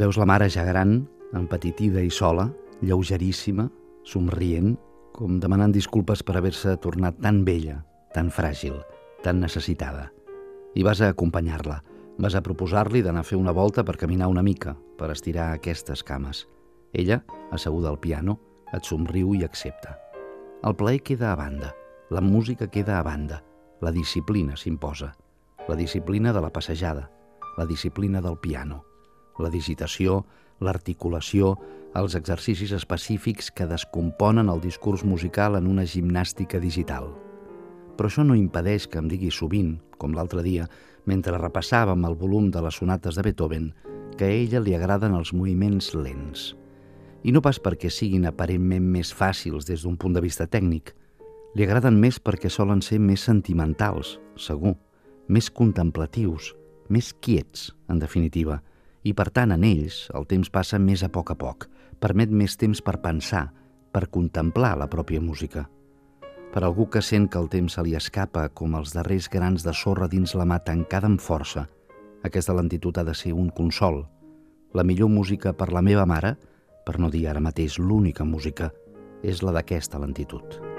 Veus la mare ja gran, empetitida i sola, lleugeríssima, somrient, com demanant disculpes per haver-se tornat tan vella, tan fràgil, tan necessitada. I vas a acompanyar-la. Vas a proposar-li d'anar a fer una volta per caminar una mica, per estirar aquestes cames. Ella, asseguda al piano, et somriu i accepta. El plaer queda a banda, la música queda a banda, la disciplina s'imposa, la disciplina de la passejada, la disciplina del piano, la digitació, l'articulació, els exercicis específics que descomponen el discurs musical en una gimnàstica digital. Però això no impedeix que em digui sovint, com l'altre dia, mentre repassàvem el volum de les sonates de Beethoven, que a ella li agraden els moviments lents. I no pas perquè siguin aparentment més fàcils des d'un punt de vista tècnic. Li agraden més perquè solen ser més sentimentals, segur, més contemplatius, més quiets, en definitiva, i per tant en ells el temps passa més a poc a poc, permet més temps per pensar, per contemplar la pròpia música. Per algú que sent que el temps se li escapa com els darrers grans de sorra dins la mà tancada amb força, aquesta lentitud ha de ser un consol. La millor música per la meva mare, per no dir ara mateix l'única música, és la d'aquesta lentitud.